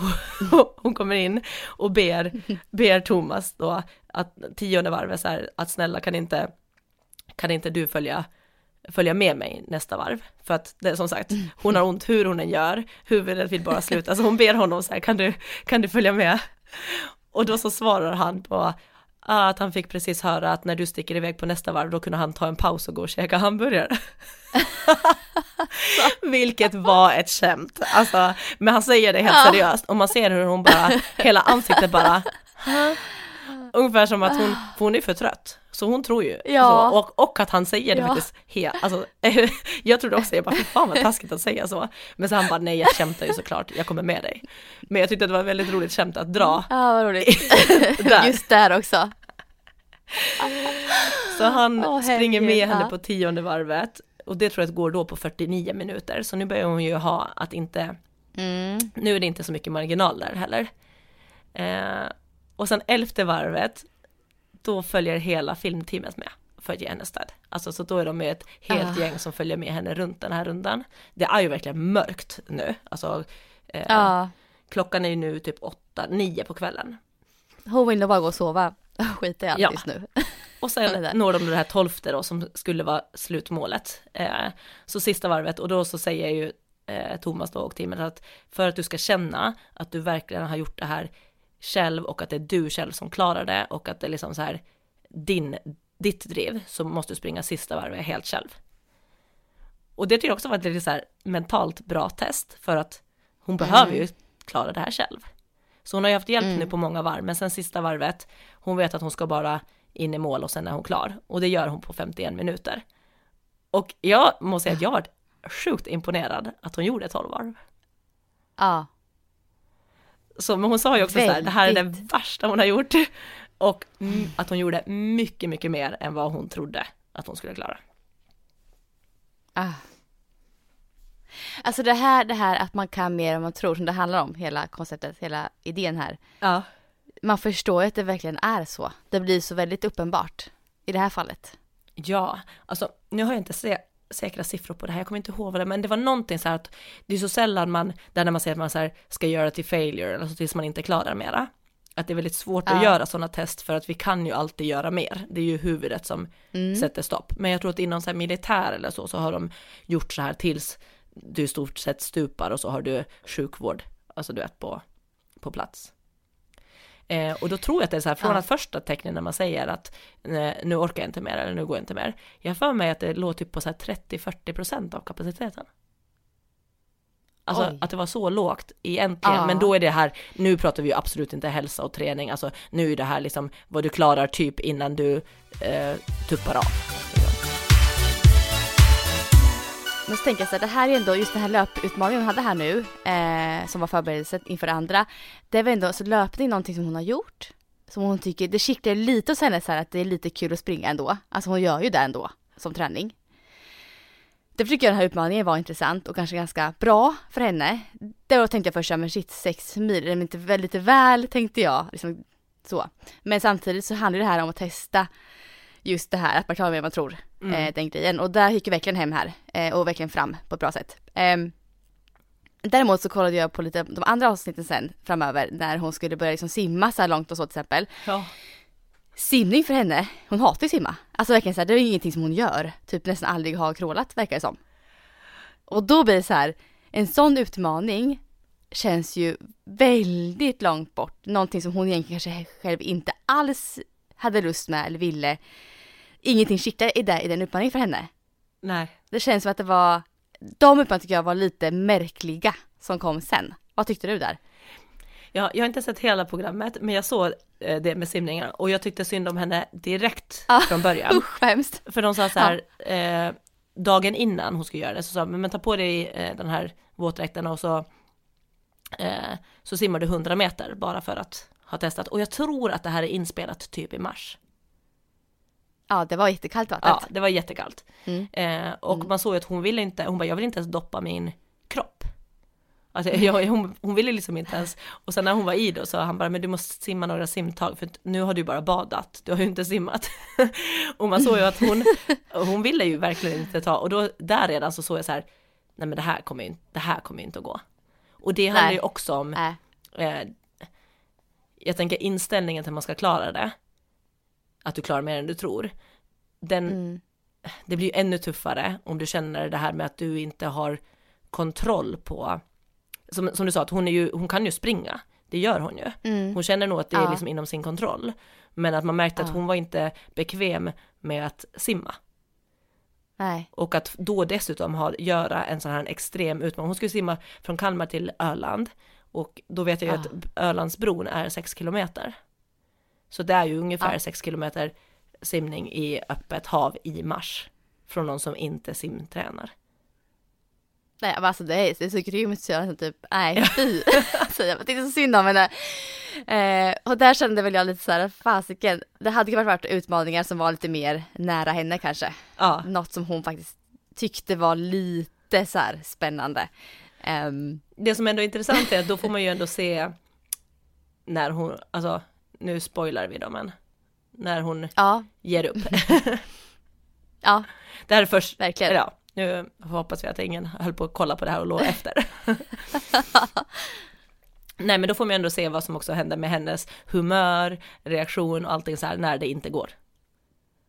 hon kommer in och ber, ber Thomas då att tionde varvet så här, att snälla kan inte, kan inte du följa följa med mig nästa varv. För att det är som sagt, hon har ont hur hon än gör, huvudet vill bara sluta. Så hon ber honom så här, kan du, kan du följa med? Och då så svarar han på att han fick precis höra att när du sticker iväg på nästa varv då kunde han ta en paus och gå och käka hamburgare. Vilket var ett skämt, alltså, men han säger det helt Ja. seriöst och man ser hur hon bara, hela ansiktet bara, ungefär som att hon, för hon är för trött. Så hon tror ju, Ja. så, och, och att han säger det Ja. faktiskt helt, alltså, jag trodde också, jag bara, fy fan vad taskigt att säga så. Men så han bara, nej jag skämtar ju såklart, jag kommer med dig. Men jag tyckte att det var ett väldigt roligt skämt att dra. Ja, vad roligt. Där. Just där också. Så han Åh, springer med henne på tionde varvet och det tror jag går då på 49 minuter. Så nu börjar hon ju ha att inte, Mm. nu är det inte så mycket marginal där heller. Eh, och sen elfte varvet, då följer hela filmteamet med för att ge henne stöd. Alltså så då är de med ett helt Ah. gäng som följer med henne runt den här rundan. Det är ju verkligen mörkt nu, alltså eh, Ja, klockan är ju nu typ åtta, nio på kvällen. hon vill nog bara gå och sova. Skita i allt Ja. just nu. Och sen når de det här tolfte då som skulle vara slutmålet. Eh, så sista varvet och då så säger ju eh, Thomas då och teamet att för att du ska känna att du verkligen har gjort det här själv och att det är du själv som klarar det och att det är liksom så här din, ditt driv så måste du springa sista varvet helt själv. Och det tycker jag också var ett lite så här mentalt bra test för att hon behöver ju klara det här själv. Så hon har ju haft hjälp Mm. nu på många varv, men sen sista varvet, hon vet att hon ska bara in i mål och sen är hon klar. Och det gör hon på 51 minuter. Och jag måste säga att jag var sjukt imponerad att hon gjorde 12 varv. Ja, Så, men hon sa ju också så här, det här är det värsta hon har gjort. Och att hon gjorde mycket, mycket mer än vad hon trodde att hon skulle klara. Ah. Alltså det här, det här att man kan mer än man tror som det handlar om, hela konceptet, hela idén här. Ja. Man förstår ju att det verkligen är så. Det blir så väldigt uppenbart i det här fallet. Ja, alltså nu har jag inte se, säkra siffror på det här, jag kommer inte ihåg det men det var någonting så här att det är så sällan man, där när man säger att man så här ska göra till failure, alltså tills man inte klarar mera. Att det är väldigt svårt att Ja. göra sådana test för att vi kan ju alltid göra mer. Det är ju huvudet som Mm. sätter stopp. Men jag tror att inom så här militär eller så, så har de gjort så här tills du i stort sett stupar och så har du sjukvård, alltså du vet på, på plats. Eh, och då tror jag att det är så här, från Ja. att första tecknen när man säger att eh, nu orkar jag inte mer eller nu går jag inte mer. Jag för mig att det låg typ på så här 30-40% av kapaciteten. Alltså Oj. att det var så lågt egentligen, Ja. men då är det här, nu pratar vi ju absolut inte hälsa och träning, alltså nu är det här liksom vad du klarar typ innan du eh, tuppar av. Men så tänker jag så här, det här är ändå, just den här löputmaningen hon hade här nu, eh, som var förberedelse inför det andra. Det var ändå, så löpning är någonting som hon har gjort. Som hon tycker, det kittlar lite hos henne så här att det är lite kul att springa ändå. Alltså hon gör ju det ändå, som träning. Därför tycker jag den här utmaningen var intressant och kanske ganska bra för henne. Då tänkte jag först så men shit, sex mil, är det inte lite väl, tänkte jag. Liksom, så. Men samtidigt så handlar det här om att testa just det här att man klarar mer än man tror. Eh, den grejen. Och där gick jag verkligen hem här eh, och verkligen fram på ett bra sätt. Ehm, däremot så kollade jag på lite de andra avsnitten sen framöver när hon skulle börja liksom simma så här långt och så till exempel. Ja. Simning för henne, hon hatar ju simma. Alltså verkligen så här, det är ju ingenting som hon gör. Typ nästan aldrig har krålat verkar det som. Och då blir det så här, en sån utmaning känns ju väldigt långt bort. Någonting som hon egentligen kanske själv inte alls hade lust med eller ville. Ingenting kittlar i, det- i den utmaningen för henne. Nej. Det känns som att det var, de utmaningarna tycker jag var lite märkliga som kom sen. Vad tyckte du där? Jag, jag har inte sett hela programmet, men jag såg eh, det med simningen och jag tyckte synd om henne direkt Ah, från början. Usch vad hemskt. För de sa så här, eh, dagen innan hon skulle göra det, så sa men ta på dig eh, den här våtdräkten och så, eh, så simmar du 100 meter bara för att ha testat. Och jag tror att det här är inspelat typ i mars. Ja det var jättekallt vattnet. Ja, det var jättekallt. Mm. Eh, och man såg att hon ville inte, hon bara, jag vill inte ens doppa min kropp. Alltså, jag, hon, hon ville liksom inte ens, och sen när hon var i då så han bara, men du måste simma några simtag för nu har du bara badat, du har ju inte simmat. och man såg ju att hon, hon ville ju verkligen inte ta, och då där redan så såg jag så här, nej men det här kommer ju, det här kommer ju inte att gå. Och det handlar Nej. ju också om, eh, jag tänker inställningen till att man ska klara det, att du klarar mer än du tror, den, mm. det blir ju ännu tuffare om du känner det här med att du inte har kontroll på, som, som du sa, att hon, är ju, hon kan ju springa, det gör hon ju. Mm. Hon känner nog att det är Ja. liksom inom sin kontroll. Men att man märkte att Ja. hon var inte bekväm med att simma. Nej. Och att då dessutom ha, göra en sån här extrem utmaning. Hon skulle simma från Kalmar till Öland. Och då vet jag ju Ja. att Ölandsbron är 6 kilometer. Så det är ju ungefär Ja. 6 kilometer simning i öppet hav i mars. Från någon som inte simtränar. Nej, men alltså det är, det är så grymt så jag nästan typ, nej fy. alltså, jag tyckte så synd om henne. Eh, och där kände väl jag lite så här, fasiken, det hade kunnat varit utmaningar som var lite mer nära henne kanske. Ja, Något som hon faktiskt tyckte var lite så här spännande. Ehm, det som ändå är intressant är att då får man ju ändå se när hon, alltså nu spoilar vi då men när hon ja, ger upp. ja, Det här är först, verkligen. ja, nu hoppas vi att ingen höll på att kolla på det här och låg efter. Nej men då får man ju ändå se vad som också händer med hennes humör, reaktion och allting så här när det inte går.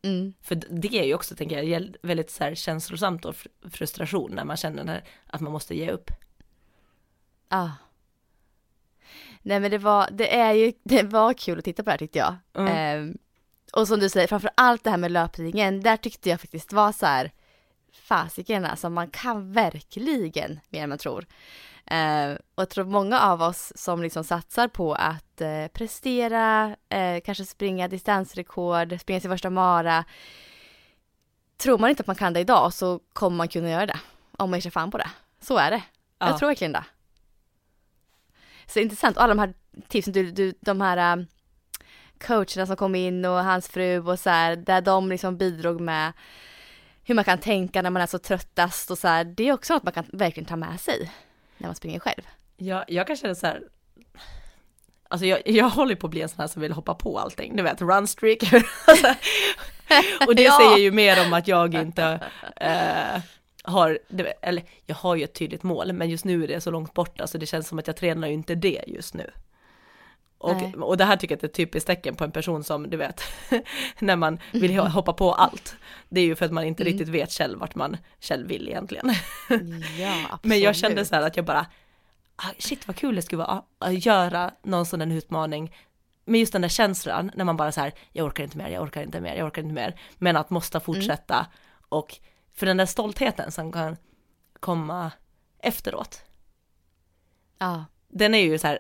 Mm, För det är ju också, tänker jag, väldigt så här känslosamt och fr- frustration när man känner att man måste ge upp. Ja. Nej men det var, det är ju, det var kul att titta på det här tyckte jag. Mm. Ehm, och som du säger, framför allt det här med löpningen, där tyckte jag faktiskt var så här, fasiken alltså, man kan verkligen mer än man tror. Ehm, och jag tror många av oss som liksom satsar på att eh, prestera, eh, kanske springa distansrekord, springa sin första mara, tror man inte att man kan det idag så kommer man kunna göra det, om man ger sig fan på det. Så är det. Ja. Jag tror verkligen det. Så intressant, och alla de här tipsen, du, du, de här um, coacherna som kom in och hans fru och så här, där de liksom bidrog med hur man kan tänka när man är så tröttast och så här, det är också något man kan verkligen ta med sig när man springer själv. Jag, jag kan känna så här, alltså jag, jag håller på att bli en sån här som vill hoppa på allting, du vet, runstreak. alltså, och det Ja. säger ju mer om att jag inte eh, har, eller jag har ju ett tydligt mål, men just nu är det så långt borta så det känns som att jag tränar ju inte det just nu. Nej. Och, och det här tycker jag är ett typiskt tecken på en person som, du vet, när man vill hoppa på allt. Det är ju för att man inte Mm. riktigt vet själv vart man själv vill egentligen. Ja. Men jag kände så här att jag bara, ah, shit vad kul det skulle vara att göra någon sån där utmaning. Med just den där känslan när man bara så här, jag orkar inte mer, jag orkar inte mer, jag orkar inte mer. Men att måste fortsätta och för den där stoltheten som kan komma efteråt. Ja, Den är ju så här,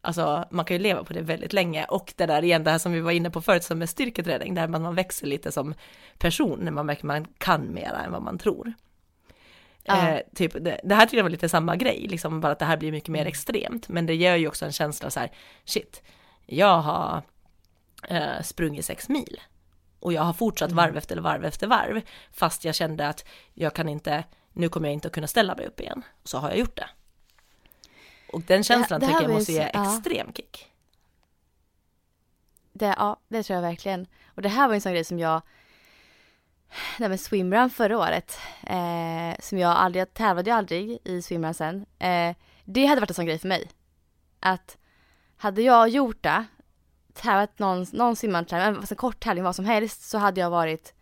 alltså man kan ju leva på det väldigt länge och det där igen, det här som vi var inne på förut som med styrketräning, där man, växer lite som person när man märker man kan mera än vad man tror. Ja. Eh, typ, det, det här tycker jag var lite samma grej, liksom bara att det här blir mycket Mm. mer extremt, men det ger ju också en känsla så här, shit, jag har eh, sprungit sex mil och jag har fortsatt Mm. varv efter varv efter varv, fast jag kände att jag kan inte, nu kommer jag inte att kunna ställa mig upp igen, så har jag gjort det. Och den känslan det här tycker jag måste ge ja. extrem kick. det, ja, det tror jag verkligen. Och det här var en sån grej som jag, nej men swimrun förra året, eh, som jag aldrig, jag tävlade ju aldrig i swimrun sen. Eh, det hade varit en sån grej för mig. Att hade jag gjort det, tävlat någon, någon simmartävling, en kort tävling, vad som helst, så hade jag varit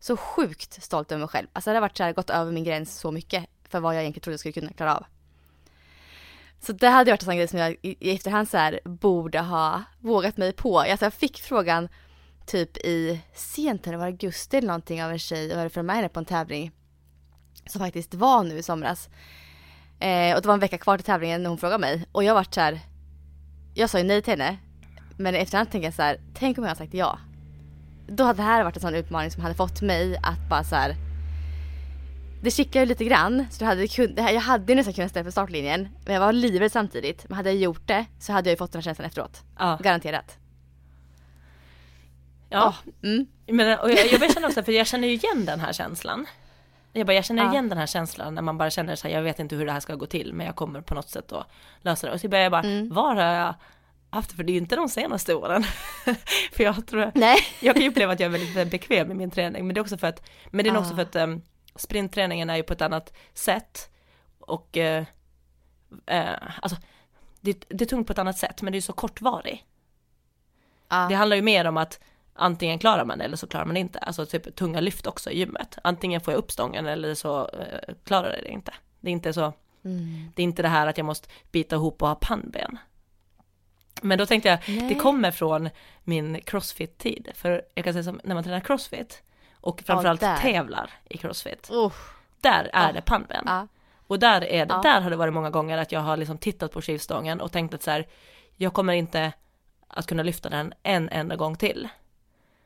så sjukt stolt över mig själv. Alltså det hade varit så här, gått över min gräns så mycket för vad jag egentligen trodde jag skulle kunna klara av. Så det hade varit en sån grej som jag i, i efterhand så här borde ha vågat mig på. Alltså jag fick frågan typ i sent eller var augusti eller någonting av en tjej och hade följt med henne på en tävling som faktiskt var nu i somras. Eh, och det var en vecka kvar till tävlingen när hon frågade mig och jag vart så här. Jag sa ju nej till henne. Men i efterhand tänker jag så här, tänk om jag hade sagt ja. Då hade det här varit en sån utmaning som hade fått mig att bara så här. Det kickade ju lite grann, så jag hade, kun, jag hade nästan kunnat ställa på startlinjen. Men jag var livrädd samtidigt. Men hade jag gjort det så hade jag ju fått den här känslan efteråt. Ja, Garanterat. ja. Mm. Men, och jag, jag börjar känna också, för jag känner ju igen den här känslan. Jag bara, jag känner Ja. igen den här känslan när man bara känner så här, jag vet inte hur det här ska gå till, men jag kommer på något sätt att lösa det. Och så börjar jag bara, Mm. var har jag haft det? För det är ju inte de senaste åren. för jag tror, Nej. jag kan ju uppleva att jag är väldigt bekväm i min träning, men det är också för att, men det är nog också Ah. för att um, sprintträningen är ju på ett annat sätt. Och, eh, eh, alltså, det, det är tungt på ett annat sätt, men det är ju så kortvarig. Ja. Det handlar ju mer om att antingen klarar man det eller så klarar man det inte. Alltså typ tunga lyft också i gymmet. Antingen får jag upp stången eller så eh, klarar jag det inte. Det är inte så, Mm. det är inte det här att jag måste bita ihop och ha pannben. Men då tänkte jag, Nej. det kommer från min crossfit-tid. För jag kan säga som när man tränar crossfit och framförallt där. tävlar i crossfit, Oh. där är Ja. det pannben. Ja. Och där, är det, Ja. där har det varit många gånger att jag har liksom tittat på skivstången och tänkt att så här, jag kommer inte att kunna lyfta den en enda gång till.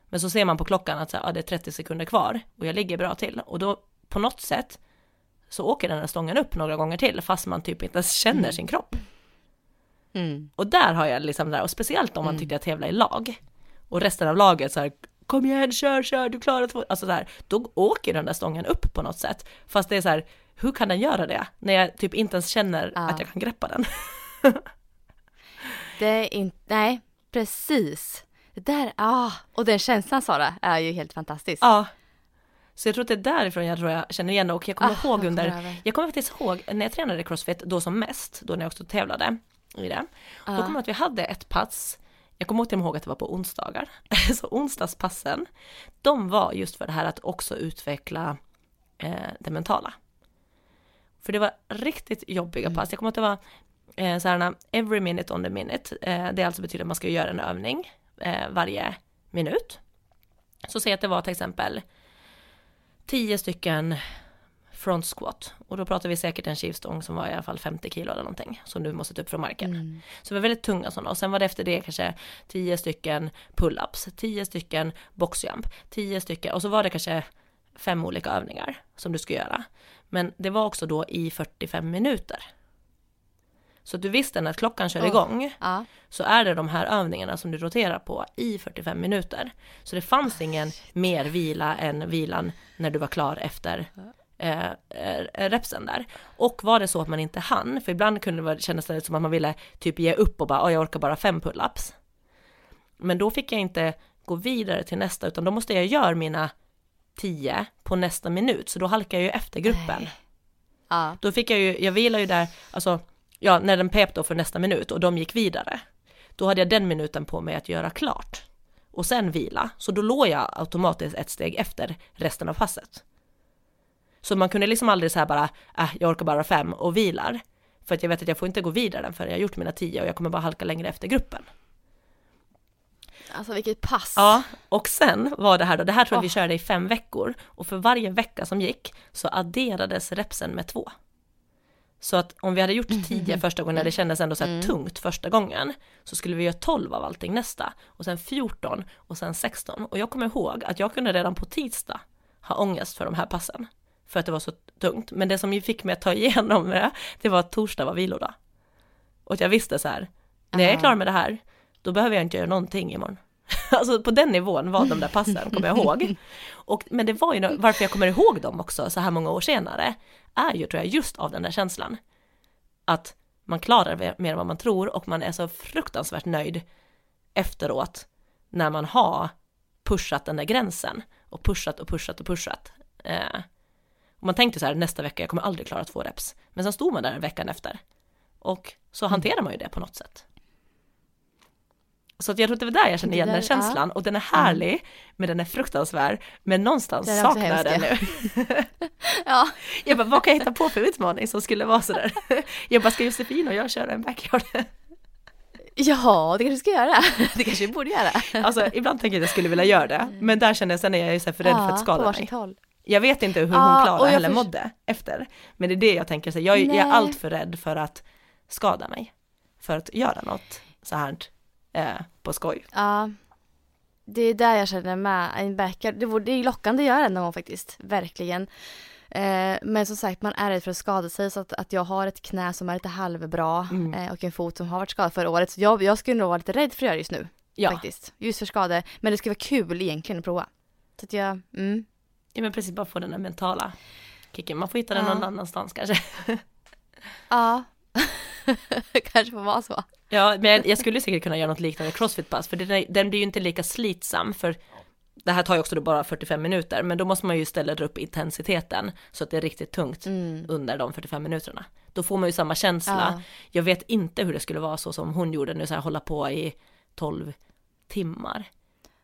Men så ser man på klockan att så här, ja, det är 30 sekunder kvar och jag ligger bra till och då på något sätt så åker den här stången upp några gånger till fast man typ inte ens känner Mm. sin kropp. Mm. Och där har jag liksom där, och speciellt om man tyckte jag tävlar i lag och resten av laget så här, kom igen, kör, kör, du klarar två, alltså så här, då åker den där stången upp på något sätt. Fast det är så här, hur kan den göra det? När jag typ inte ens känner Ja. att jag kan greppa den. Det är inte, nej, precis. Det där, ah, och den känslan Sara är ju helt fantastisk. Ja. Så jag tror att det är därifrån jag tror jag känner igen och jag kommer Ah, ihåg under, jag kommer faktiskt ihåg när jag tränade crossfit då som mest, då när jag också tävlade i det. Då Ja. kommer jag att vi hade ett pass, jag kommer till och med ihåg att det var på onsdagar, så onsdagspassen, de var just för det här att också utveckla eh, det mentala. För det var riktigt jobbiga Mm. pass, jag kommer att det var eh, så här, every minute on the minute, eh, det alltså betyder att man ska göra en övning eh, varje minut. Så säg att det var till exempel 10 stycken front squat och då pratar vi säkert en skivstång som var i alla fall 50 kilo eller någonting som du måste ta upp från marken. Mm. Så det var väldigt tunga sådana och sen var det efter det kanske 10 stycken pull-ups, 10 stycken boxjump, 10 stycken och så var det kanske fem olika övningar som du ska göra. Men det var också då i 45 minuter. Så du visste när klockan kör Åh. igång Ja. så är det de här övningarna som du roterar på i 45 minuter. Så det fanns ingen mer vila än vilan när du var klar efter eh, eh, repsen där. Och var det så att man inte hann, för ibland kunde det vara- kännas det som att man ville typ ge upp och bara, "Åh, jag orkar bara fem pull-ups. Men då fick jag inte gå vidare till nästa, utan då måste jag göra mina tio på nästa minut, så då halkar jag ju efter gruppen. Ja. Då fick jag ju, jag vilade ju där, alltså, ja, när den pep då för nästa minut och de gick vidare. Då hade jag den minuten på mig att göra klart. Och sen vila, så då låg jag automatiskt ett steg efter resten av passet. Så man kunde liksom aldrig säga bara, äh, jag orkar bara fem och vilar. För att jag vet att jag får inte gå vidare förrän jag har gjort mina tio och jag kommer bara halka längre efter gruppen. Alltså vilket pass. Ja, och sen var det här då, det här tror jag vi Åh. körde i fem veckor och för varje vecka som gick så adderades repsen med två. Så att om vi hade gjort tio första gången när det kändes ändå så här tungt första gången så skulle vi göra 12 av allting nästa och sen 14 och sen 16 och jag kommer ihåg att jag kunde redan på tisdag ha ångest för de här passen för att det var så tungt men det som ju fick mig att ta igenom det det var att torsdag var vilodag. Och jag visste så här när jag är Aha. klar med det här då behöver jag inte göra någonting imorgon. Alltså på den nivån var de där passen, kommer jag ihåg. Och, men det var ju, varför jag kommer ihåg dem också så här många år senare, är ju tror jag just av den där känslan. Att man klarar mer- mer än vad man tror och man är så fruktansvärt nöjd efteråt när man har pushat den där gränsen och pushat och pushat och pushat. Eh, och man tänkte så här nästa vecka, jag kommer aldrig klara två reps. Men sen stod man där veckan efter. Och så hanterar man ju det på något sätt. Så att jag tror att det var där jag kände igen den känslan och den är härlig, men den är fruktansvärd, men någonstans saknar jag den nu. Ja. Jag bara, vad kan jag hitta på för utmaning som skulle vara sådär? Jag bara, ska Josefin och jag köra en backyard? ja, det kanske ska göra. Det kanske vi borde göra. Alltså ibland tänker jag att jag skulle vilja göra det, men där känner jag, sen är jag ju så här för rädd för att på skada varsitt mig. håll. Jag vet inte hur hon och Klara jag heller förs- mådde efter. Men det är det jag tänker, så här, jag, jag är allt för rädd för att skada mig. För att göra något så här eh, på skoj. Ja. Det är där jag känner med en backyard. Det, vore, det är lockande att göra det någon gång faktiskt. Verkligen. Eh, men som sagt, man är rädd för att skada sig. Så att, att jag har ett knä som är lite halvbra Mm. eh, och en fot som har varit skadad förra året. Så jag, jag skulle nog vara lite rädd för att göra det just nu. Ja, Faktiskt. Just för skador. Men det skulle vara kul egentligen att prova. Så att jag, mm. Ja men precis bara få den där mentala kicken. Man får hitta den Ja. någon annanstans kanske. Ja. Kanske får vara så. Ja, men jag skulle säkert kunna göra något liknande crossfit-pass, för den, den blir ju inte lika slitsam, för det här tar ju också då bara 45 minuter, men då måste man ju ställa upp intensiteten så att det är riktigt tungt Mm. under de 45 minuterna. Då får man ju samma känsla. Ja. Jag vet inte hur det skulle vara så som hon gjorde nu, så här hålla på i 12 timmar.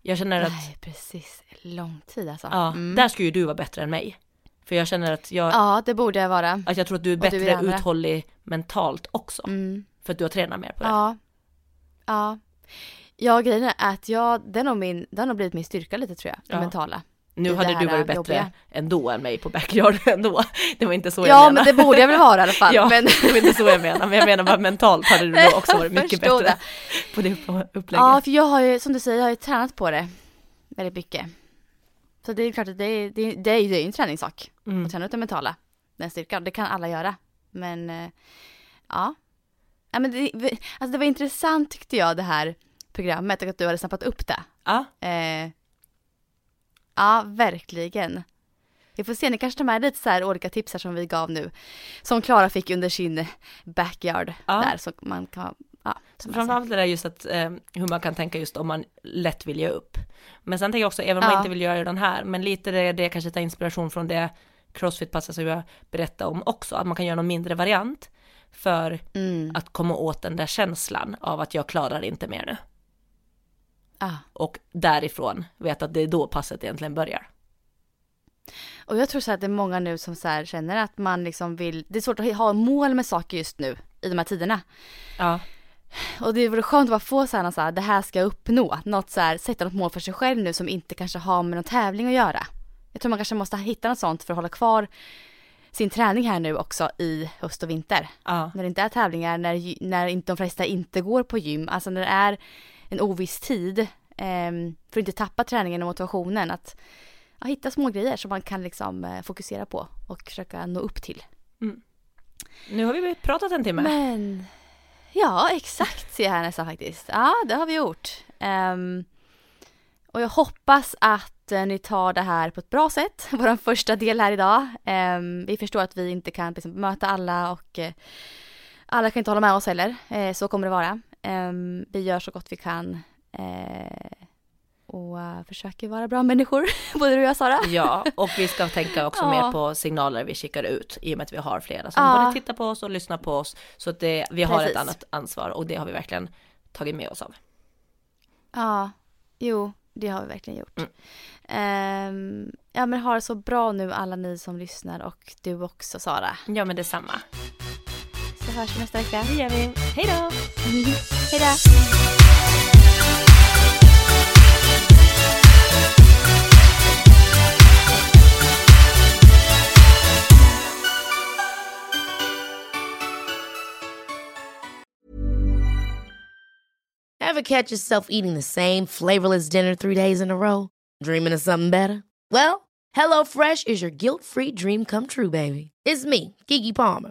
Jag känner att, Nej, precis. Lång tid alltså. ja, Mm. där skulle ju du vara bättre än mig. För jag känner att jag, Ja, det borde jag vara. att jag tror att du är Och du är bättre uthållig mentalt också. Mm. För att du har tränat mer på det. Ja. Ja. Ja, grejen är att jag, det, är nog min, det har nog blivit min styrka lite tror jag, det Ja. mentala. Nu det hade du varit bättre jobbiga. ändå än mig på backyard ändå. Det var inte så jag Ja, menade. men det borde jag väl vara i alla fall. Ja, men... det var inte så jag menar. Men jag menar bara mentalt hade du nog också varit mycket bättre det. på det upplägget. Ja, för jag har ju, som du säger, jag har ju tränat på det väldigt mycket. Så det är klart att det är, det är, det är, det är ju en träningssak. Mm. Att träna ut den mentala, den styrkan. Det kan alla göra. Men, eh, ja. ja men det, alltså det var intressant tyckte jag det här programmet och att du hade snappat upp det. Ja, Eh, ja, verkligen. Vi får se, ni kanske tar med lite så här olika tips här som vi gav nu. Som Klara fick under sin backyard Ja. där. Så man kan, ja. så framförallt det där just att eh, hur man kan tänka just om man lätt vill ge upp. Men sen tänker jag också, även om man Ja. inte vill göra den här, men lite det, det kanske tar inspiration från det crossfit-passet som jag berättade om också, att man kan göra någon mindre variant för Mm. att komma åt den där känslan av att jag klarar inte mer nu. Ah. Och därifrån vet att det är då passet egentligen börjar. Och jag tror så att det är många nu som så här känner att man liksom vill, det är svårt att ha mål med saker just nu i de här tiderna. Ja, Och det vore skönt att bara få så här, så här, det här ska jag uppnå, något så här, sätta något mål för sig själv nu som inte kanske har med någon tävling att göra. Jag tror man kanske måste hitta något sånt för att hålla kvar sin träning här nu också i höst och vinter. ja, När det inte är tävlingar, när, när inte, de flesta inte går på gym, alltså när det är en oviss tid, ehm, för att inte tappa träningen och motivationen, att ja, hitta små grejer som man kan liksom eh, fokusera på och försöka nå upp till. nu har vi pratat en timme. Men ja, exakt ser jag här nästan faktiskt. Ja, det har vi gjort. Ehm, och jag hoppas att eh, ni tar det här på ett bra sätt, vår första del här idag. Ehm, vi förstår att vi inte kan liksom, möta alla och eh, alla kan inte hålla med oss heller. Eh, så kommer det vara. Ehm, vi gör så gott vi kan eh, och eh, försöker vara bra människor, både du och jag Sara. Ja, och vi ska tänka också Ja. mer på signaler vi skickar ut i och med att vi har flera som Ja. både tittar på oss och lyssnar på oss. Så att det, vi har Precis. ett annat ansvar och det har vi verkligen tagit med oss av. Ja, jo, det har vi verkligen gjort. Mm. Ehm, ja, men ha det så bra nu alla ni som lyssnar och du också Sara. Ja men detsamma. Så hörs vi nästa vecka. Det gör vi. Hej då! Hej då! Ever catch yourself eating the same flavorless dinner three days in a row? Dreaming of something better? Well, HelloFresh is your guilt free dream come true, baby. It's me, Kiki Palmer.